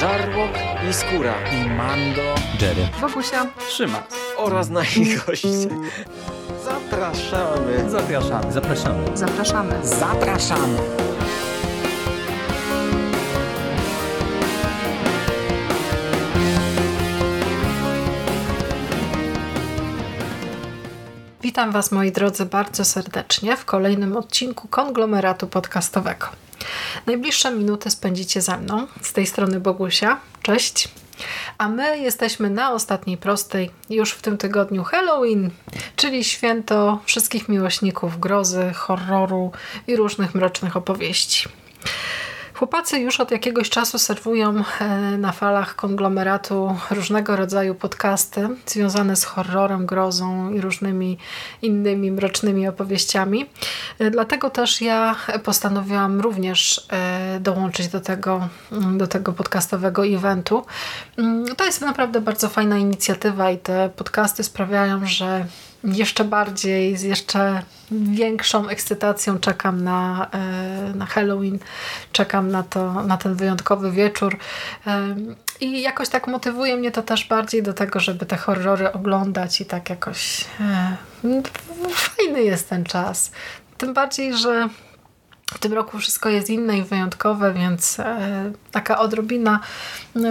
Żarłok i Skóra i Mando, Jerry, Wokusia, Trzyma oraz nasi goście. Zapraszamy. Zapraszamy. zapraszamy. zapraszamy. Zapraszamy. Witam Was moi drodzy bardzo serdecznie w kolejnym odcinku konglomeratu podcastowego. Najbliższe minuty spędzicie ze mną, z tej strony Bogusia. Cześć. A my jesteśmy na ostatniej prostej już w tym tygodniu Halloween, czyli święto wszystkich miłośników grozy, horroru i różnych mrocznych opowieści. Chłopacy już od jakiegoś czasu serwują e, na falach konglomeratu różnego rodzaju podcasty związane z horrorem, grozą i różnymi innymi mrocznymi opowieściami. E, dlatego też ja postanowiłam również e, dołączyć do tego, mm, do tego podcastowego eventu. Mm, to jest naprawdę bardzo fajna inicjatywa i te podcasty sprawiają, że jeszcze bardziej, z jeszcze większą ekscytacją czekam na, e, na Halloween, czekam na, to, na ten wyjątkowy wieczór. E, I jakoś tak motywuje mnie to też bardziej do tego, żeby te horrory oglądać i tak jakoś e, fajny jest ten czas. Tym bardziej, że w tym roku wszystko jest inne i wyjątkowe, więc e, taka odrobina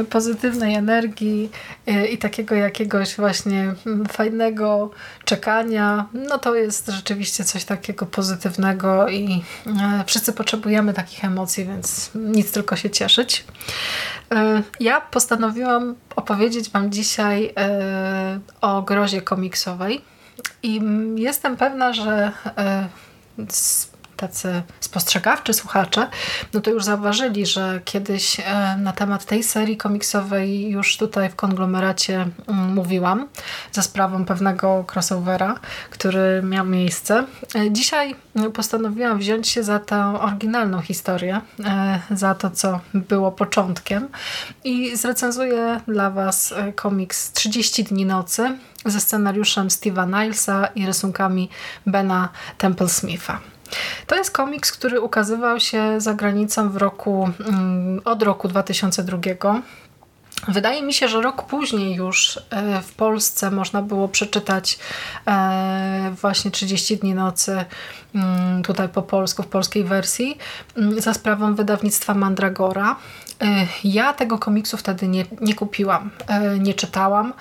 pozytywnej energii e, i takiego jakiegoś właśnie fajnego czekania, no to jest rzeczywiście coś takiego pozytywnego i e, wszyscy potrzebujemy takich emocji, więc nic tylko się cieszyć. Ja postanowiłam opowiedzieć Wam dzisiaj o grozie komiksowej i jestem pewna, że tacy spostrzegawczy słuchacze, no to już zauważyli, że kiedyś e, na temat tej serii komiksowej już tutaj w konglomeracie mówiłam za sprawą pewnego crossovera, który miał miejsce. E, dzisiaj postanowiłam wziąć się za tę oryginalną historię, e, za to, co było początkiem i zrecenzuję dla Was komiks 30 dni nocy ze scenariuszem Steve'a Nilesa i rysunkami Bena Temple-Smitha. To jest komiks, który ukazywał się za granicą w roku, mm, od roku 2002. Wydaje mi się, że rok później już e, w Polsce można było przeczytać e, właśnie 30 dni nocy mm, tutaj po polsku, w polskiej wersji mm, za sprawą wydawnictwa Mandragora. E, ja tego komiksu wtedy nie, nie kupiłam, nie czytałam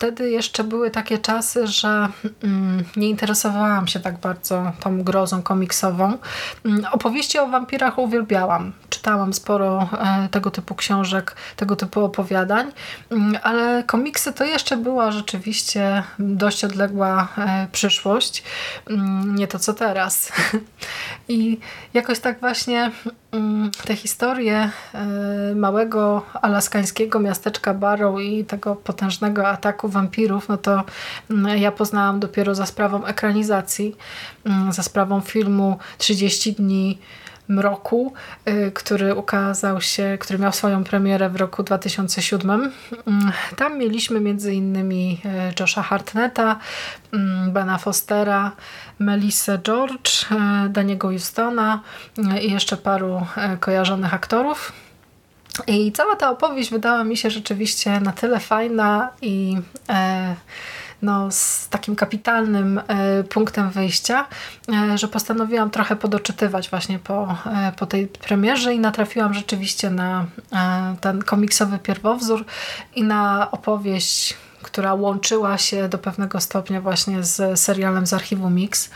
wtedy jeszcze były takie czasy, że mm, nie interesowałam się tak bardzo tą grozą komiksową. Mm, opowieści o wampirach uwielbiałam. Czytałam sporo e, tego typu książek, tego typu opowiadań, mm, ale komiksy to jeszcze była rzeczywiście dość odległa e, przyszłość. Nie to co teraz. I jakoś tak właśnie te historie e, małego alaskańskiego miasteczka Barrow i tego potężnego ataku wampirów, no to mm, ja poznałam dopiero za sprawą ekranizacji, mm, za sprawą filmu 30 dni mroku, y, który ukazał się, który miał swoją premierę w roku 2007. Mm, tam mieliśmy między innymi y, Josha Hartneta, Bena Fostera, Melissa George, y, Daniego Justona i jeszcze paru kojarzonych aktorów. I cała ta opowieść wydała mi się rzeczywiście na tyle fajna i e, no, z takim kapitalnym e, punktem wyjścia, e, że postanowiłam trochę podoczytywać właśnie po, e, po tej premierze i natrafiłam rzeczywiście na ten komiksowy pierwowzór i na opowieść która łączyła się do pewnego stopnia właśnie z serialem z archiwum Mix,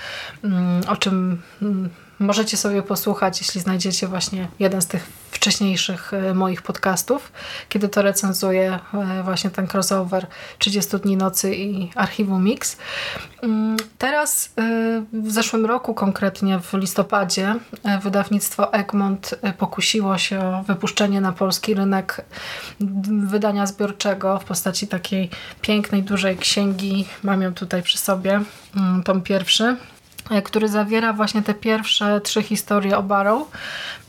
mm, o czym mm, możecie sobie posłuchać, jeśli znajdziecie właśnie jeden z tych wcześniejszych e, moich podcastów, kiedy to recenzuję e, właśnie ten crossover 30 dni nocy i archiwum Mix. Mm, teraz e, w zeszłym roku, konkretnie w listopadzie, wydawnictwo Egmont pokusiło się o wypuszczenie na polski rynek wydania zbiorczego w postaci takiej pięknej, dużej księgi. Mam ją tutaj przy sobie, mm, tom pierwszy który zawiera właśnie te pierwsze trzy historie o Barrow.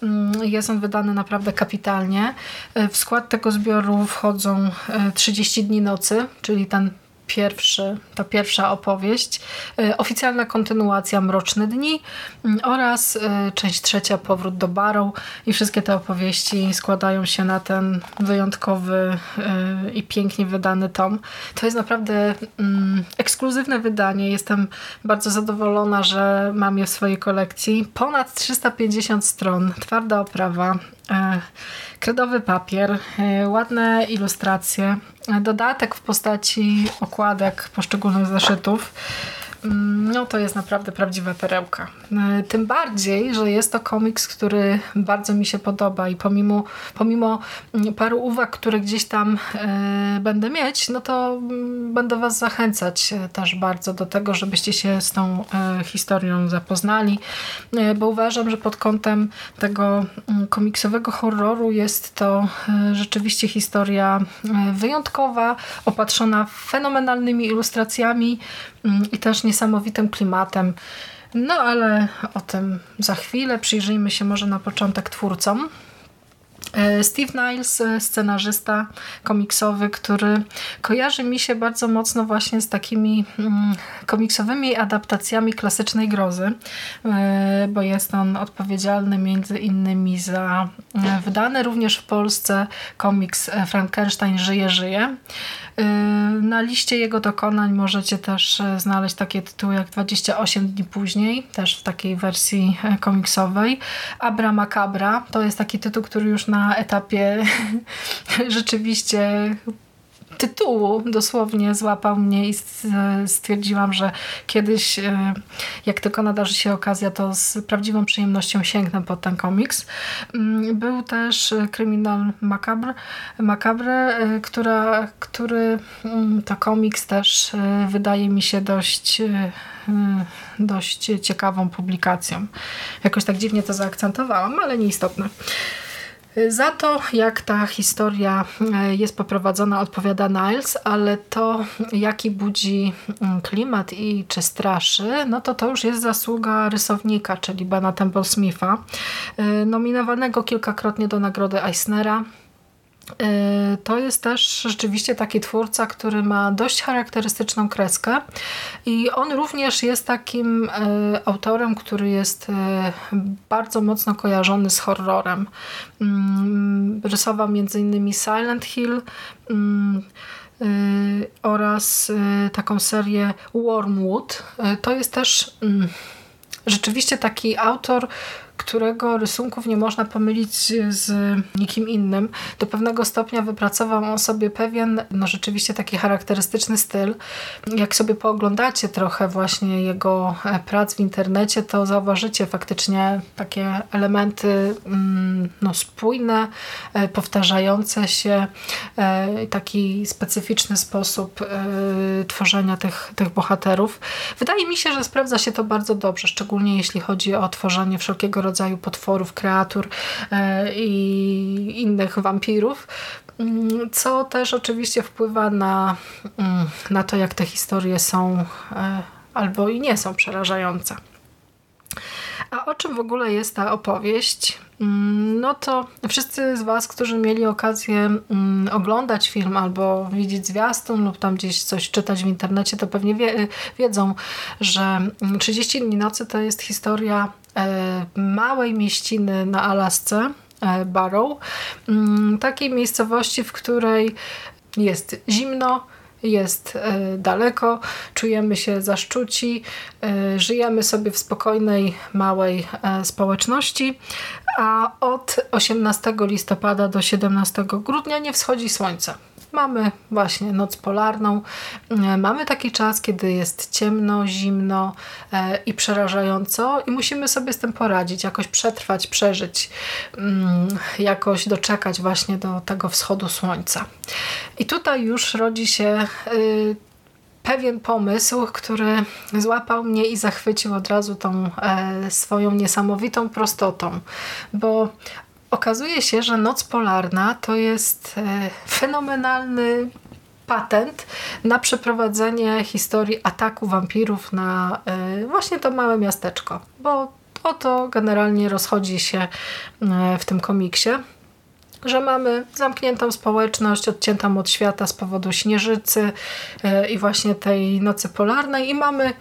Mm, jest on wydany naprawdę kapitalnie. E, w skład tego zbioru wchodzą 30 e, dni nocy, czyli ten pierwszy, ta pierwsza opowieść, e, oficjalna kontynuacja Mroczne Dni mm, oraz e, część trzecia Powrót do Barrow i wszystkie te opowieści składają się na ten wyjątkowy i pięknie wydany tom. To jest naprawdę mm, ekskluzywne wydanie. Jestem bardzo zadowolona, że mam je w swojej kolekcji. Ponad 350 stron, twarda oprawa, kredowy papier, ładne ilustracje, dodatek w postaci okładek poszczególnych zeszytów no to jest naprawdę prawdziwa perełka. E, tym bardziej, że jest to komiks, który bardzo mi się podoba i pomimo, pomimo mm, paru uwag, które gdzieś tam e, będę mieć, no to mm, będę Was zachęcać e, też bardzo do tego, żebyście się z tą historią zapoznali, bo uważam, że pod kątem tego komiksowego horroru jest to rzeczywiście historia wyjątkowa, opatrzona fenomenalnymi ilustracjami i też nie niesamowitym klimatem. No ale o tym za chwilę. Przyjrzyjmy się może na początek twórcom. E, Steve Niles, e, scenarzysta komiksowy, który kojarzy mi się bardzo mocno właśnie z takimi mm, komiksowymi adaptacjami klasycznej grozy, e, bo jest on odpowiedzialny między innymi za wydany również w Polsce komiks Frankenstein żyje, żyje. Na liście jego dokonań możecie też znaleźć takie tytuły jak 28 dni później, też w takiej wersji komiksowej. Abra Macabra to jest taki tytuł, który już na etapie rzeczywiście tytułu dosłownie złapał mnie i stwierdziłam, że kiedyś, e, jak tylko nadarzy się okazja, to z prawdziwą przyjemnością sięgnę po ten komiks. Mm, był też Kryminal Macabre, Macabre e, która, który mm, to komiks też e, wydaje mi się dość dość ciekawą publikacją. Jakoś tak dziwnie to zaakcentowałam, ale nieistotne. Za to, jak ta historia e, jest poprowadzona, odpowiada Niles, ale to, jaki budzi mm, klimat i czy straszy, no to to już jest zasługa rysownika, czyli Bana Temple Smitha, e, nominowanego kilkakrotnie do nagrody Eisnera to jest też rzeczywiście taki twórca, który ma dość charakterystyczną kreskę i on również jest takim e, autorem, który jest e, bardzo mocno kojarzony z horrorem. Mm, rysował m.in. Silent Hill mm, oraz taką serię Wormwood. To jest też mm, rzeczywiście taki autor, którego rysunków nie można pomylić z nikim innym. Do pewnego stopnia wypracował on sobie pewien, no rzeczywiście taki charakterystyczny styl. Jak sobie pooglądacie trochę właśnie jego e, prac w internecie, to zauważycie faktycznie takie elementy mm, no, spójne, e, powtarzające się, e, taki specyficzny sposób tworzenia tych, tych bohaterów. Wydaje mi się, że sprawdza się to bardzo dobrze, szczególnie jeśli chodzi o tworzenie wszelkiego rodzaju potworów, kreatur e, i innych wampirów, mm, co też oczywiście wpływa na, mm, na to, jak te historie są e, albo i nie są przerażające. A o czym w ogóle jest ta opowieść? Mm, no to wszyscy z Was, którzy mieli okazję oglądać film albo widzieć zwiastun lub tam gdzieś coś czytać w internecie, to pewnie wie, wiedzą, że 30 dni nocy to jest historia małej mieściny na Alasce, e, Barrow, mm, takiej miejscowości, w której jest zimno, jest e, daleko, czujemy się zaszczuci, żyjemy sobie w spokojnej, małej społeczności, a od 18 listopada do 17 grudnia nie wschodzi słońce. Mamy właśnie noc polarną, e, mamy taki czas, kiedy jest ciemno, zimno e, i przerażająco i musimy sobie z tym poradzić, jakoś przetrwać, przeżyć, mm, jakoś doczekać właśnie do tego wschodu słońca. I tutaj już rodzi się y, pewien pomysł, który złapał mnie i zachwycił od razu tą e, swoją niesamowitą prostotą, bo okazuje się, że Noc Polarna to jest e, fenomenalny patent na przeprowadzenie historii ataku wampirów na e, właśnie to małe miasteczko, bo o to generalnie rozchodzi się e, w tym komiksie. że mamy zamkniętą społeczność, odciętą od świata z powodu śnieżycy i właśnie tej nocy polarnej i mamy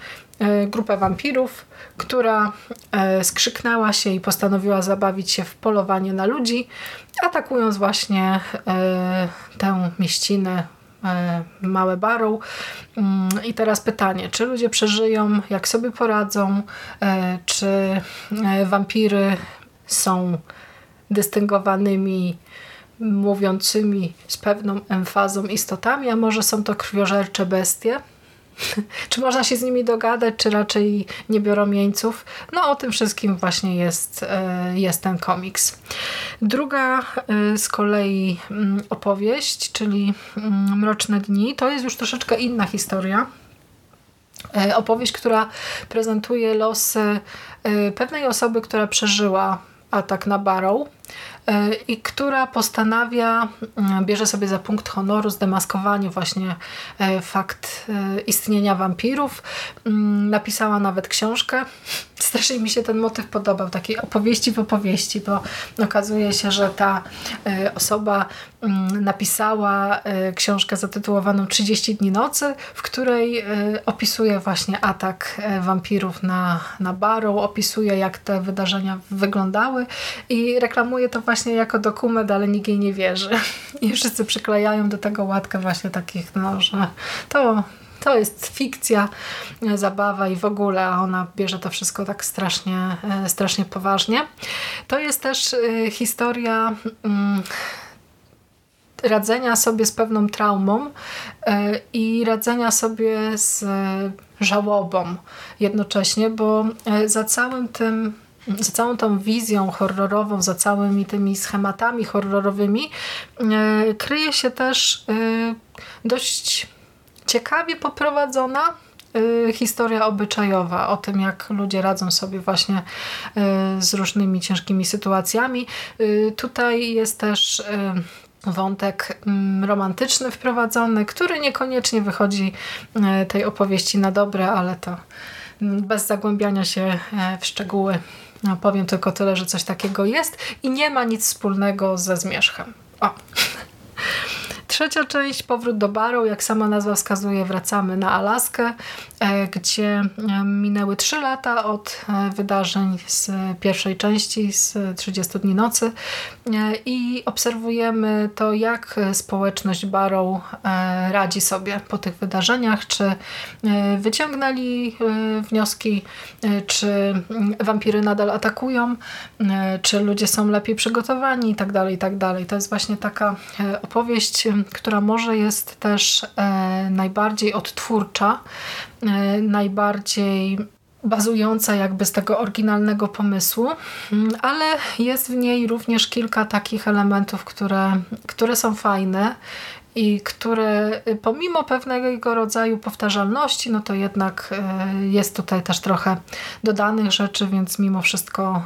grupę wampirów, która e, skrzyknęła się i postanowiła zabawić się w polowanie na ludzi, atakując właśnie tę mieścinę małe Barrow. Mm, I teraz pytanie, czy ludzie przeżyją, jak sobie poradzą, czy wampiry są dystyngowanymi mówiącymi z pewną emfazą istotami, a może są to krwiożercze bestie? czy można się z nimi dogadać, czy raczej nie biorą jeńców? No o tym wszystkim właśnie jest, e, jest ten komiks. Druga e, z kolei mm, opowieść, czyli mm, Mroczne Dni, to jest już troszeczkę inna historia. E, opowieść, która prezentuje losy pewnej osoby, która przeżyła atak na Barrow i która postanawia, mm, bierze sobie za punkt honoru zdemaskowanie właśnie e, fakt e, istnienia wampirów. Mm, napisała nawet książkę. Strasznie mi się ten motyw podobał, takiej opowieści w opowieści, bo okazuje się, że ta osoba mm, napisała książkę zatytułowaną 30 dni nocy, w której opisuje właśnie atak wampirów na, na Barrow, opisuje jak te wydarzenia wyglądały i reklamuje to właśnie jako dokument, ale nikt jej nie wierzy. I wszyscy przyklejają do tego łatkę właśnie takich, no, że to, to jest fikcja, zabawa i w ogóle, ona bierze to wszystko tak strasznie, e, strasznie poważnie. To jest też e, historia mm, radzenia sobie z pewną traumą e, i radzenia sobie z żałobą jednocześnie, bo za całym tym za całą tą wizją horrorową, za całymi tymi schematami horrorowymi e, kryje się też e, dość ciekawie poprowadzona e, historia obyczajowa o tym, jak ludzie radzą sobie właśnie z różnymi ciężkimi sytuacjami. Tutaj jest też wątek mm, romantyczny wprowadzony, który niekoniecznie wychodzi tej opowieści na dobre, ale to mm, bez zagłębiania się w szczegóły no, powiem tylko tyle, że coś takiego jest i nie ma nic wspólnego ze zmierzchem. O. Trzecia część, powrót do baru, jak sama nazwa wskazuje, wracamy na Alaskę, e, gdzie e, minęły 3 lata od e, wydarzeń z pierwszej części, z 30 dni nocy i obserwujemy to, jak społeczność Barrow radzi sobie po tych wydarzeniach, czy wyciągnęli wnioski, czy mm, wampiry nadal atakują, czy ludzie są lepiej przygotowani i tak dalej, i tak dalej. To jest właśnie taka opowieść która może jest też e, najbardziej odtwórcza, e, najbardziej bazująca jakby z tego oryginalnego pomysłu, mm, ale jest w niej również kilka takich elementów, które, które są fajne i które y, pomimo pewnego rodzaju powtarzalności, no to jednak y, jest tutaj też trochę dodanych rzeczy, więc mimo wszystko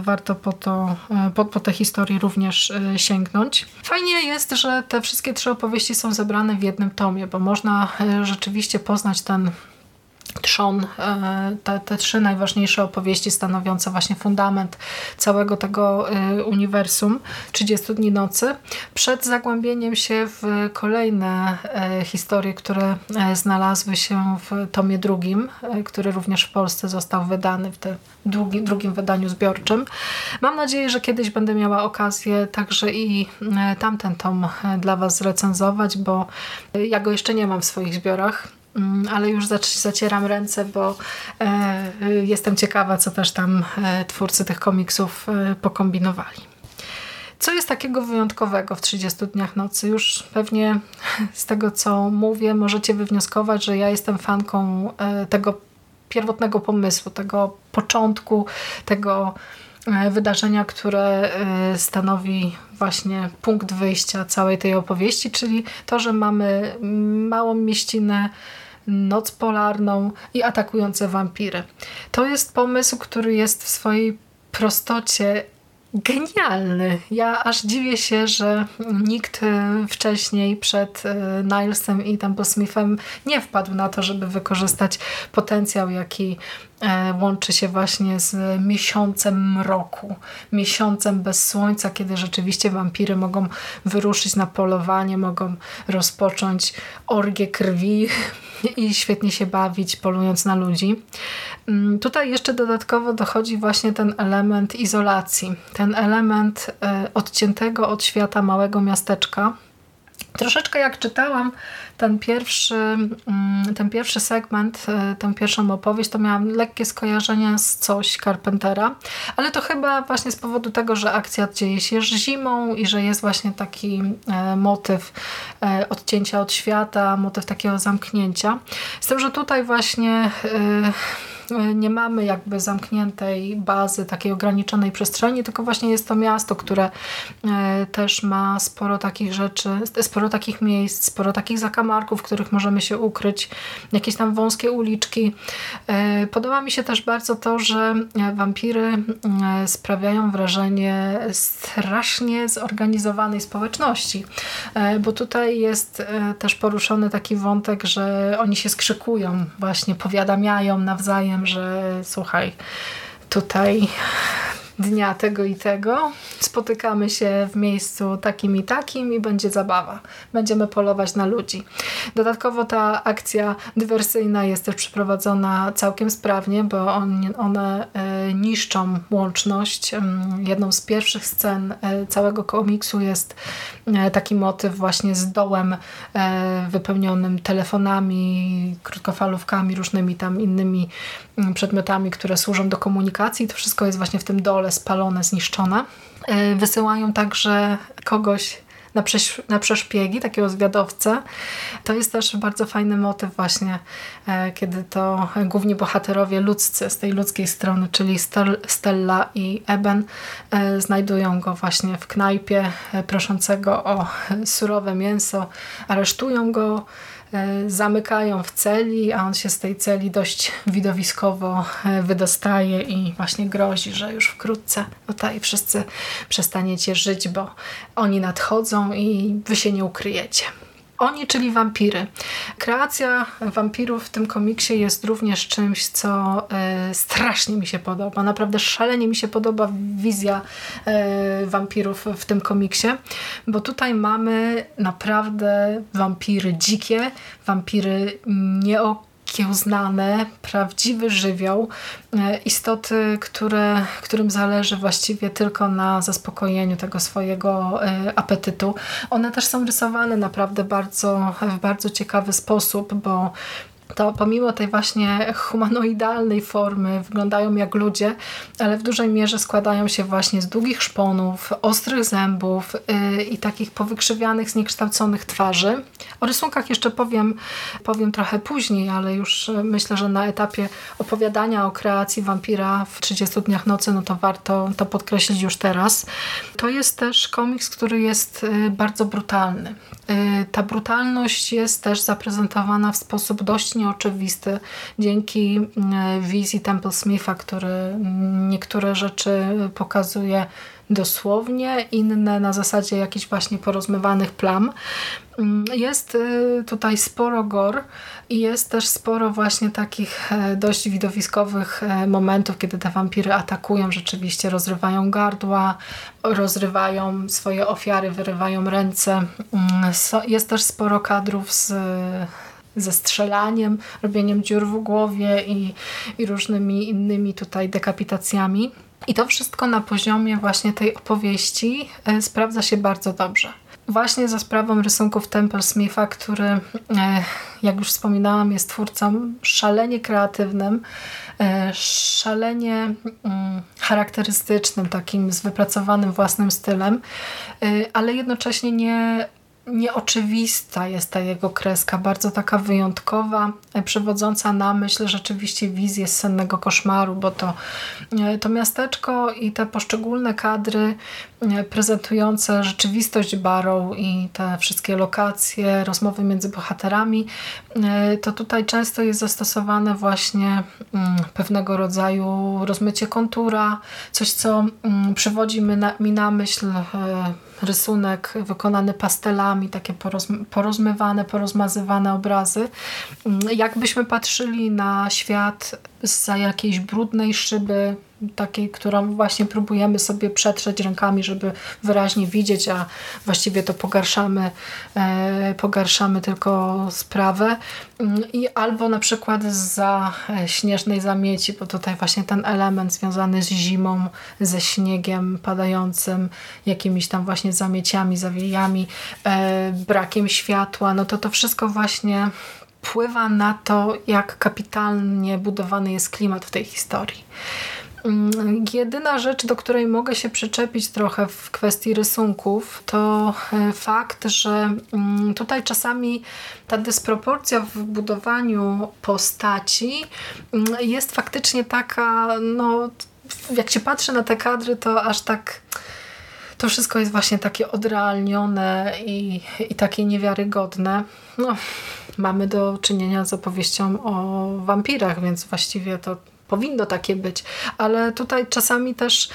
y, warto po, to, po, po te historie również sięgnąć. Fajnie jest, że te wszystkie trzy opowieści są zebrane w jednym tomie, bo można rzeczywiście poznać ten trzon, e, te, te trzy najważniejsze opowieści stanowiące właśnie fundament całego tego e, uniwersum 30 dni nocy przed zagłębieniem się w kolejne e, historie, które znalazły się w tomie drugim, który również w Polsce został wydany w tym drugim, wydaniu zbiorczym. Mam nadzieję, że kiedyś będę miała okazję także i tamten tom dla Was zrecenzować, bo ja go jeszcze nie mam w swoich zbiorach ale już zacieram ręce, bo e, jestem ciekawa, co też tam e, twórcy tych komiksów e, pokombinowali. Co jest takiego wyjątkowego w 30 dniach nocy? Już pewnie z tego, co mówię, możecie wywnioskować, że ja jestem fanką tego pierwotnego pomysłu, tego początku, tego wydarzenia, które stanowi właśnie punkt wyjścia całej tej opowieści, czyli to, że mamy małą mieścinę noc polarną i atakujące wampiry. To jest pomysł, który jest w swojej prostocie genialny. Ja aż dziwię się, że nikt e, wcześniej przed e, Nilesem i Temple Smithem nie wpadł na to, żeby wykorzystać potencjał, jaki e, łączy się właśnie z miesiącem mroku, miesiącem bez słońca, kiedy rzeczywiście wampiry mogą wyruszyć na polowanie, mogą rozpocząć orgię krwi i świetnie się bawić, polując na ludzi. Mm, tutaj jeszcze dodatkowo dochodzi właśnie ten element izolacji, ten element e, odciętego od świata małego miasteczka. Troszeczkę jak czytałam ten pierwszy, mm, ten pierwszy segment, e, tę pierwszą opowieść, to miałam lekkie skojarzenia z coś Carpentera, ale to chyba właśnie z powodu tego, że akcja dzieje się zimą i że jest właśnie taki e, motyw odcięcia od świata, motyw takiego zamknięcia. Z tym, że tutaj właśnie nie mamy jakby zamkniętej bazy, takiej ograniczonej przestrzeni, tylko właśnie jest to miasto, które e, też ma sporo takich rzeczy, sporo takich miejsc, sporo takich zakamarków, w których możemy się ukryć, jakieś tam wąskie uliczki. E, podoba mi się też bardzo to, że wampiry e, sprawiają wrażenie strasznie zorganizowanej społeczności, bo tutaj jest też poruszony taki wątek, że oni się skrzykują, właśnie powiadamiają nawzajem że słuchaj, tutaj dnia tego i tego. Spotykamy się w miejscu takim i takim i będzie zabawa. Będziemy polować na ludzi. Dodatkowo ta akcja dywersyjna jest też przeprowadzona całkiem sprawnie, bo on, one e, niszczą łączność. Jedną z pierwszych scen e, całego komiksu jest e, taki motyw właśnie z dołem wypełnionym telefonami, krótkofalówkami, różnymi tam innymi przedmiotami, które służą do komunikacji. To wszystko jest właśnie w tym dole spalone, zniszczone. E, wysyłają także kogoś na, przesz na przeszpiegi, takiego zwiadowcę. To jest też bardzo fajny motyw właśnie, e, kiedy to główni bohaterowie ludzcy z tej ludzkiej strony, czyli Stella i Eben e, znajdują go właśnie w knajpie proszącego o surowe mięso, aresztują go, zamykają w celi, a on się z tej celi dość widowiskowo e, wydostaje i właśnie grozi, że już wkrótce tutaj wszyscy przestaniecie żyć, bo oni nadchodzą i wy się nie ukryjecie. Oni, czyli wampiry. Kreacja wampirów w tym komiksie jest również czymś, co e, strasznie mi się podoba. Naprawdę szalenie mi się podoba wizja e, wampirów w tym komiksie, bo tutaj mamy naprawdę wampiry dzikie, wampiry nie okiełznane, prawdziwy żywioł, e, istoty, które, którym zależy właściwie tylko na zaspokojeniu tego swojego e, apetytu. One też są rysowane naprawdę bardzo, w bardzo ciekawy sposób, bo to pomimo tej właśnie humanoidalnej formy wyglądają jak ludzie, ale w dużej mierze składają się właśnie z długich szponów, ostrych zębów yy, i takich powykrzywianych, zniekształconych twarzy. O rysunkach jeszcze powiem, powiem trochę później, ale już y, myślę, że na etapie opowiadania o kreacji wampira w 30 dniach nocy, no to warto to podkreślić już teraz. To jest też komiks, który jest y, bardzo brutalny. Y, ta brutalność jest też zaprezentowana w sposób dość nieoczywisty dzięki y, wizji Temple Smitha, który niektóre rzeczy pokazuje dosłownie, inne na zasadzie jakichś właśnie porozmywanych plam. Mm, jest y, tutaj sporo gor i jest też sporo właśnie takich e, dość widowiskowych e, momentów, kiedy te wampiry atakują, rzeczywiście rozrywają gardła, rozrywają swoje ofiary, wyrywają ręce. Mm, jest też sporo kadrów z ze strzelaniem, robieniem dziur w głowie i, i różnymi innymi tutaj dekapitacjami. I to wszystko na poziomie właśnie tej opowieści e, sprawdza się bardzo dobrze. Właśnie za sprawą rysunków Temple Smitha, który, e, jak już wspominałam, jest twórcą szalenie kreatywnym, e, szalenie mm, charakterystycznym, takim z wypracowanym własnym stylem, ale jednocześnie nie nieoczywista jest ta jego kreska, bardzo taka wyjątkowa, e, przewodząca na myśl rzeczywiście wizję sennego koszmaru, bo to, e, to miasteczko i te poszczególne kadry e, prezentujące rzeczywistość Barrow i te wszystkie lokacje, rozmowy między bohaterami, to tutaj często jest zastosowane właśnie mm, pewnego rodzaju rozmycie kontura, coś co mm, przywodzi mi na myśl rysunek wykonany pastelami, takie porozmywane, porozmazywane obrazy. Mm, jakbyśmy patrzyli na świat za jakiejś brudnej szyby, takiej, którą właśnie próbujemy sobie przetrzeć rękami, żeby wyraźnie widzieć, a właściwie to pogarszamy, e, pogarszamy tylko sprawę. Mm, I albo na przykład za e, śnieżnej zamieci, bo tutaj właśnie ten element związany z zimą, ze śniegiem padającym, jakimiś tam właśnie zamieciami, zawijami, e, brakiem światła, no to to wszystko właśnie wpływa na to, jak kapitalnie budowany jest klimat w tej historii. Mm, jedyna rzecz, do której mogę się przyczepić trochę w kwestii rysunków, to e, fakt, że mm, tutaj czasami ta dysproporcja w budowaniu postaci mm, jest faktycznie taka, no, jak się patrzy na te kadry, to aż tak to wszystko jest właśnie takie odrealnione i, i takie niewiarygodne. No, mamy do czynienia z opowieścią o wampirach, więc właściwie to powinno takie być. Ale tutaj czasami też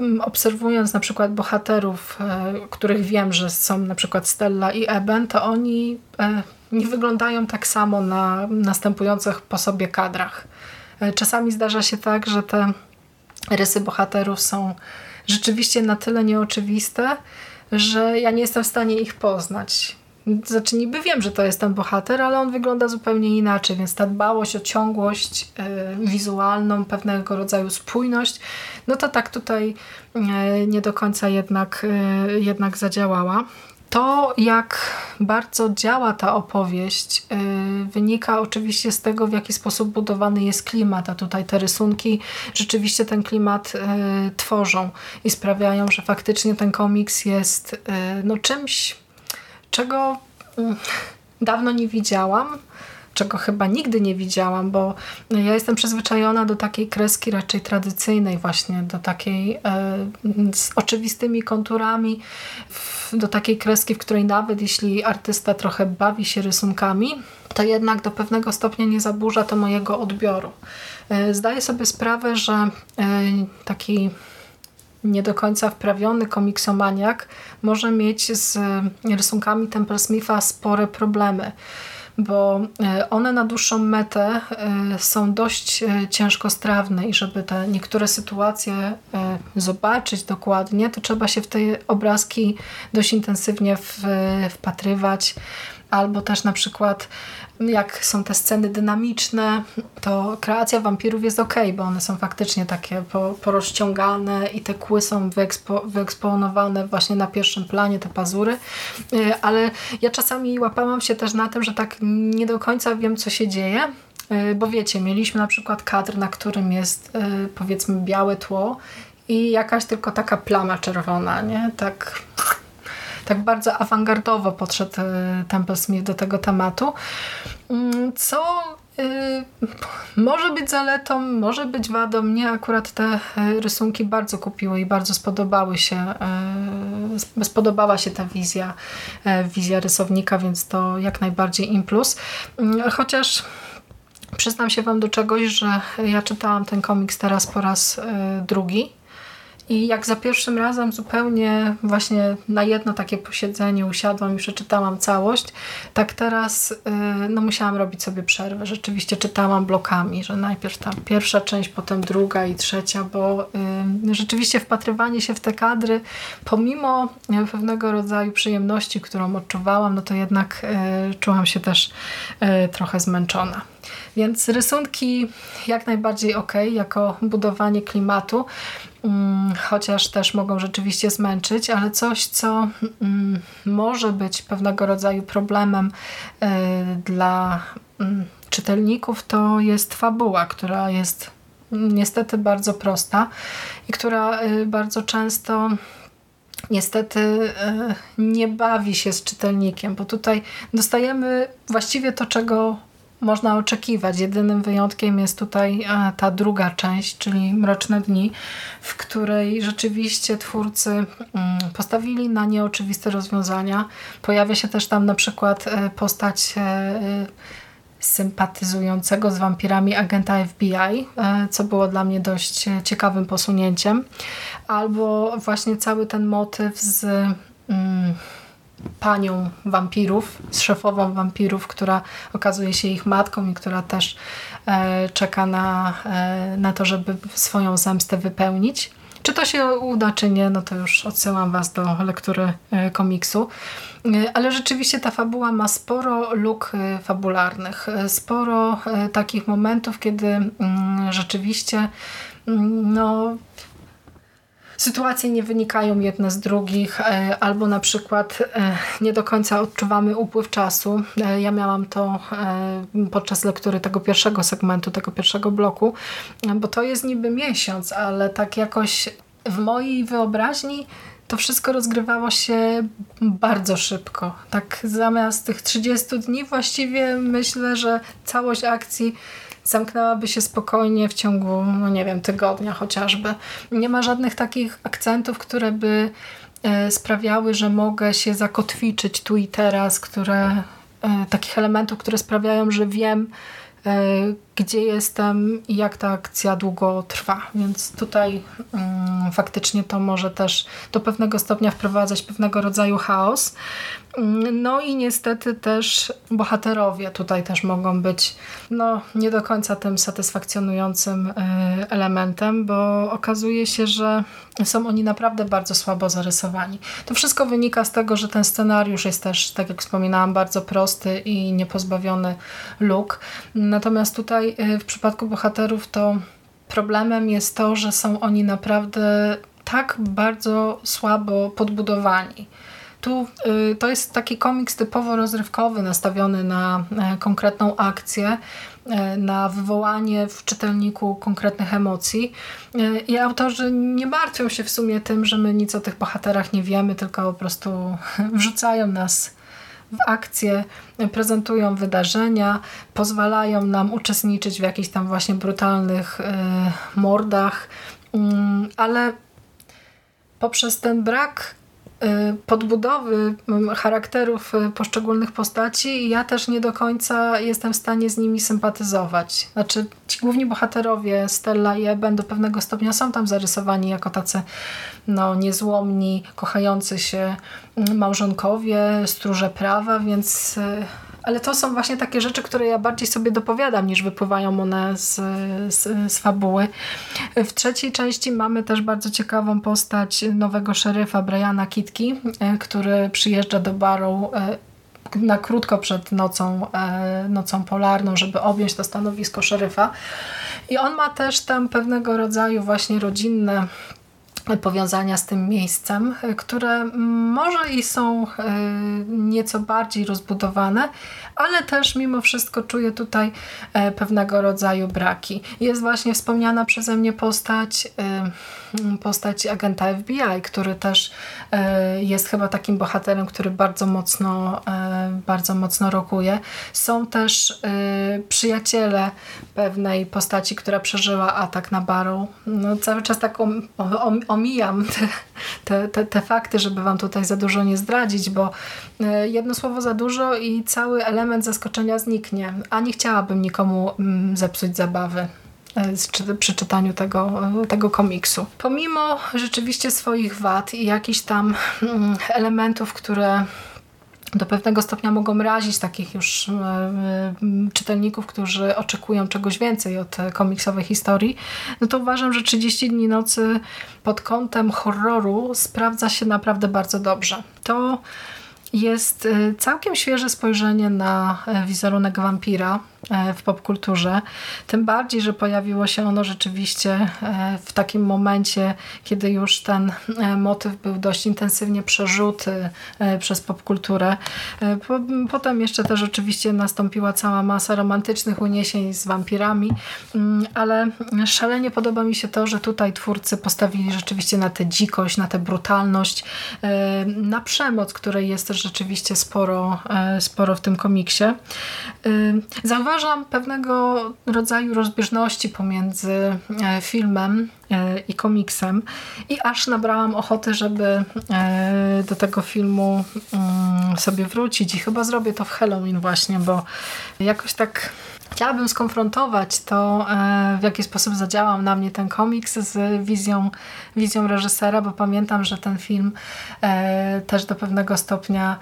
mm, obserwując na przykład bohaterów, e, których wiem, że są na przykład Stella i Eben, to oni e, nie wyglądają tak samo na następujących po sobie kadrach. E, czasami zdarza się tak, że te rysy bohaterów są rzeczywiście na tyle nieoczywiste, że ja nie jestem w stanie ich poznać. Znaczy niby wiem, że to jest ten bohater, ale on wygląda zupełnie inaczej, więc ta dbałość o ciągłość y, wizualną, pewnego rodzaju spójność, no to tak tutaj y, nie do końca jednak, y, jednak zadziałała. To, jak bardzo działa ta opowieść, wynika oczywiście z tego, w jaki sposób budowany jest klimat, a tutaj te rysunki rzeczywiście ten klimat tworzą i sprawiają, że faktycznie ten komiks jest no, czymś czego mm, dawno nie widziałam, czego chyba nigdy nie widziałam, bo ja jestem przyzwyczajona do takiej kreski raczej tradycyjnej właśnie, do takiej e, z oczywistymi konturami, do takiej kreski, w której nawet jeśli artysta trochę bawi się rysunkami, to jednak do pewnego stopnia nie zaburza to mojego odbioru. E, zdaję sobie sprawę, że e, taki nie do końca wprawiony komiksomaniak może mieć z rysunkami Temple Smitha spore problemy bo e, one na dłuższą metę e, są dość e, ciężkostrawne i żeby te niektóre sytuacje zobaczyć dokładnie, to trzeba się w te obrazki dość intensywnie wpatrywać, albo też na przykład jak są te sceny dynamiczne, to kreacja wampirów jest ok, bo one są faktycznie takie porozciągane i te kły są wyekspo, wyeksponowane właśnie na pierwszym planie, te pazury, y, ale ja czasami łapałam się też na tym, że tak nie do końca wiem, co się dzieje, y, bo wiecie, mieliśmy na przykład kadr, na którym jest y, powiedzmy białe tło i jakaś tylko taka plama czerwona, nie? Tak tak bardzo awangardowo podszedł e, Temple Smith do tego tematu, mm, co y, może być zaletą, może być wadą. Mnie akurat te e, rysunki bardzo kupiły i bardzo spodobały się, spodobała się ta wizja, wizja rysownika, więc to jak najbardziej im plus. Mm, chociaż przyznam się Wam do czegoś, że ja czytałam ten komiks teraz po raz drugi i jak za pierwszym razem zupełnie właśnie na jedno takie posiedzenie usiadłam i przeczytałam całość, tak teraz y, no musiałam robić sobie przerwę. Rzeczywiście czytałam blokami, że najpierw tam pierwsza część, potem druga i trzecia, bo y, rzeczywiście wpatrywanie się w te kadry, pomimo pewnego rodzaju przyjemności, którą odczuwałam, no to jednak y, czułam się też trochę zmęczona. Więc rysunki jak najbardziej ok, jako budowanie klimatu. Mm, chociaż też mogą rzeczywiście zmęczyć, ale coś, co mm, może być pewnego rodzaju problemem y, dla mm, czytelników, to jest fabuła, która jest niestety bardzo prosta i która y, bardzo często niestety nie bawi się z czytelnikiem, bo tutaj dostajemy właściwie to, czego można oczekiwać. Jedynym wyjątkiem jest tutaj ta druga część, czyli Mroczne Dni, w której rzeczywiście twórcy mm, postawili na nieoczywiste rozwiązania. Pojawia się też tam na przykład postać sympatyzującego z wampirami agenta FBI, e, co było dla mnie dość ciekawym posunięciem. Albo właśnie cały ten motyw z mm, panią wampirów, z szefową wampirów, która okazuje się ich matką i która też e, czeka na, e, na to, żeby swoją zemstę wypełnić. Czy to się uda, czy nie, no to już odsyłam Was do lektury e, komiksu. E, ale rzeczywiście ta fabuła ma sporo luk e, fabularnych, sporo takich momentów, kiedy mm, rzeczywiście mm, no, sytuacje nie wynikają jedne z drugich, e, albo na przykład e, nie do końca odczuwamy upływ czasu. E, ja miałam to podczas lektury tego pierwszego segmentu, tego pierwszego bloku, bo to jest niby miesiąc, ale tak jakoś w mojej wyobraźni to wszystko rozgrywało się bardzo szybko. Tak zamiast tych 30 dni właściwie myślę, że całość akcji zamknęłaby się spokojnie w ciągu, no nie wiem, tygodnia chociażby. Nie ma żadnych takich akcentów, które by e, sprawiały, że mogę się zakotwiczyć tu i teraz, które, e, takich elementów, które sprawiają, że wiem, e, gdzie jestem i jak ta akcja długo trwa. Więc tutaj mm, faktycznie to może też do pewnego stopnia wprowadzać pewnego rodzaju chaos. No i niestety też bohaterowie tutaj też mogą być no, nie do końca tym satysfakcjonującym y, elementem, bo okazuje się, że są oni naprawdę bardzo słabo zarysowani. To wszystko wynika z tego, że ten scenariusz jest też, tak jak wspominałam, bardzo prosty i niepozbawiony luk. Natomiast tutaj y, w przypadku bohaterów to problemem jest to, że są oni naprawdę tak bardzo słabo podbudowani. Tu y, to jest taki komiks typowo rozrywkowy, nastawiony na e, konkretną akcję, e, na wywołanie w czytelniku konkretnych emocji. E, I autorzy nie martwią się w sumie tym, że my nic o tych bohaterach nie wiemy, tylko po prostu wrzucają nas w akcję, prezentują wydarzenia, pozwalają nam uczestniczyć w jakichś tam właśnie brutalnych mordach, mm, ale poprzez ten brak podbudowy charakterów y, poszczególnych postaci ja też nie do końca jestem w stanie z nimi sympatyzować. Znaczy ci główni bohaterowie Stella i Eben do pewnego stopnia są tam zarysowani jako tacy no, niezłomni, kochający się małżonkowie, stróże prawa, więc y, ale to są właśnie takie rzeczy, które ja bardziej sobie dopowiadam, niż wypływają one z, z, z fabuły. W trzeciej części mamy też bardzo ciekawą postać nowego szeryfa Briana Kitki, e, który przyjeżdża do Barrow e, na krótko przed nocą, e, nocą polarną, żeby objąć to stanowisko szeryfa. I on ma też tam pewnego rodzaju właśnie rodzinne powiązania z tym miejscem, które może i są nieco bardziej rozbudowane, ale też mimo wszystko czuję tutaj e, pewnego rodzaju braki. Jest właśnie wspomniana przeze mnie postać, e, postać agenta FBI, który też e, jest chyba takim bohaterem, który bardzo mocno, bardzo mocno rokuje. Są też przyjaciele pewnej postaci, która przeżyła atak na Barrow. No, cały czas tak omijam te, te, te, te fakty, żeby wam tutaj za dużo nie zdradzić, bo jedno słowo za dużo i cały element element zaskoczenia zniknie, a nie chciałabym nikomu mm, zepsuć zabawy e, przy czytaniu tego, e, tego komiksu. Pomimo rzeczywiście swoich wad i jakichś tam mm, elementów, które do pewnego stopnia mogą razić takich już e, czytelników, którzy oczekują czegoś więcej od komiksowej historii, no to uważam, że 30 dni nocy pod kątem horroru sprawdza się naprawdę bardzo dobrze. To jest całkiem świeże spojrzenie na e, wizerunek wampira. E, w popkulturze. Tym bardziej, że pojawiło się ono rzeczywiście e, w takim momencie, kiedy już ten e, motyw był dość intensywnie przerzuty przez popkulturę. Po- Potem jeszcze też oczywiście nastąpiła cała masa romantycznych uniesień z wampirami, mm, ale szalenie podoba mi się to, że tutaj twórcy postawili rzeczywiście na tę dzikość, na tę brutalność, na przemoc, której jest też rzeczywiście sporo, sporo w tym komiksie. E, Zauważam pewnego rodzaju rozbieżności pomiędzy e, filmem e, i komiksem. I aż nabrałam ochoty, żeby e, do tego filmu mm, sobie wrócić. I chyba zrobię to w Halloween właśnie, bo jakoś tak Chciałabym skonfrontować to, w jaki sposób zadziałał na mnie ten komiks z wizją, wizją reżysera, bo pamiętam, że ten film też do pewnego stopnia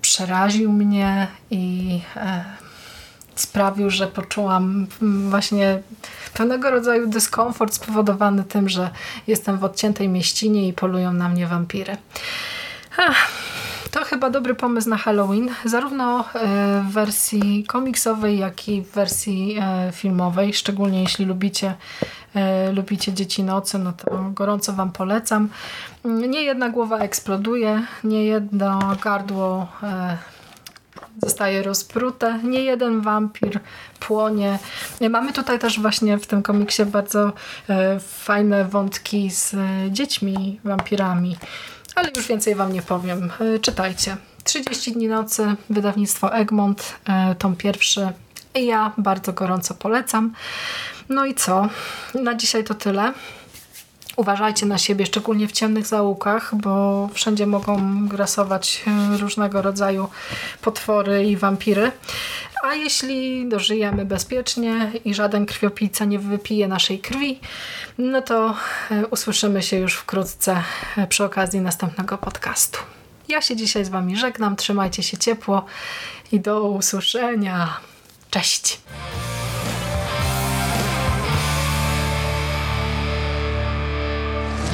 przeraził mnie i sprawił, że poczułam mm, właśnie pewnego rodzaju dyskomfort spowodowany tym, że jestem w odciętej mieścinie i polują na mnie wampiry. Ach, to chyba dobry pomysł na Halloween, zarówno e, w wersji komiksowej, jak i w wersji e, filmowej, szczególnie jeśli lubicie, e, lubicie Dzieci Nocy, no to gorąco Wam polecam. Mm, Nie jedna głowa eksploduje, nie jedno gardło zostaje rozprute, nie jeden wampir płonie. Mamy tutaj też właśnie w tym komiksie bardzo e, fajne wątki z e, dziećmi wampirami, ale już więcej wam nie powiem. E, czytajcie. 30 dni nocy, wydawnictwo Egmont, tom pierwszy. Ja bardzo gorąco polecam. No i co? Na dzisiaj to tyle. Uważajcie na siebie, szczególnie w ciemnych zaułkach, bo wszędzie mogą grasować e, różnego rodzaju potwory i wampiry. A jeśli dożyjemy bezpiecznie i żaden krwiopijca nie wypije naszej krwi, no to e, usłyszymy się już wkrótce e, przy okazji następnego podcastu. Ja się dzisiaj z Wami żegnam, trzymajcie się ciepło i do usłyszenia. Cześć!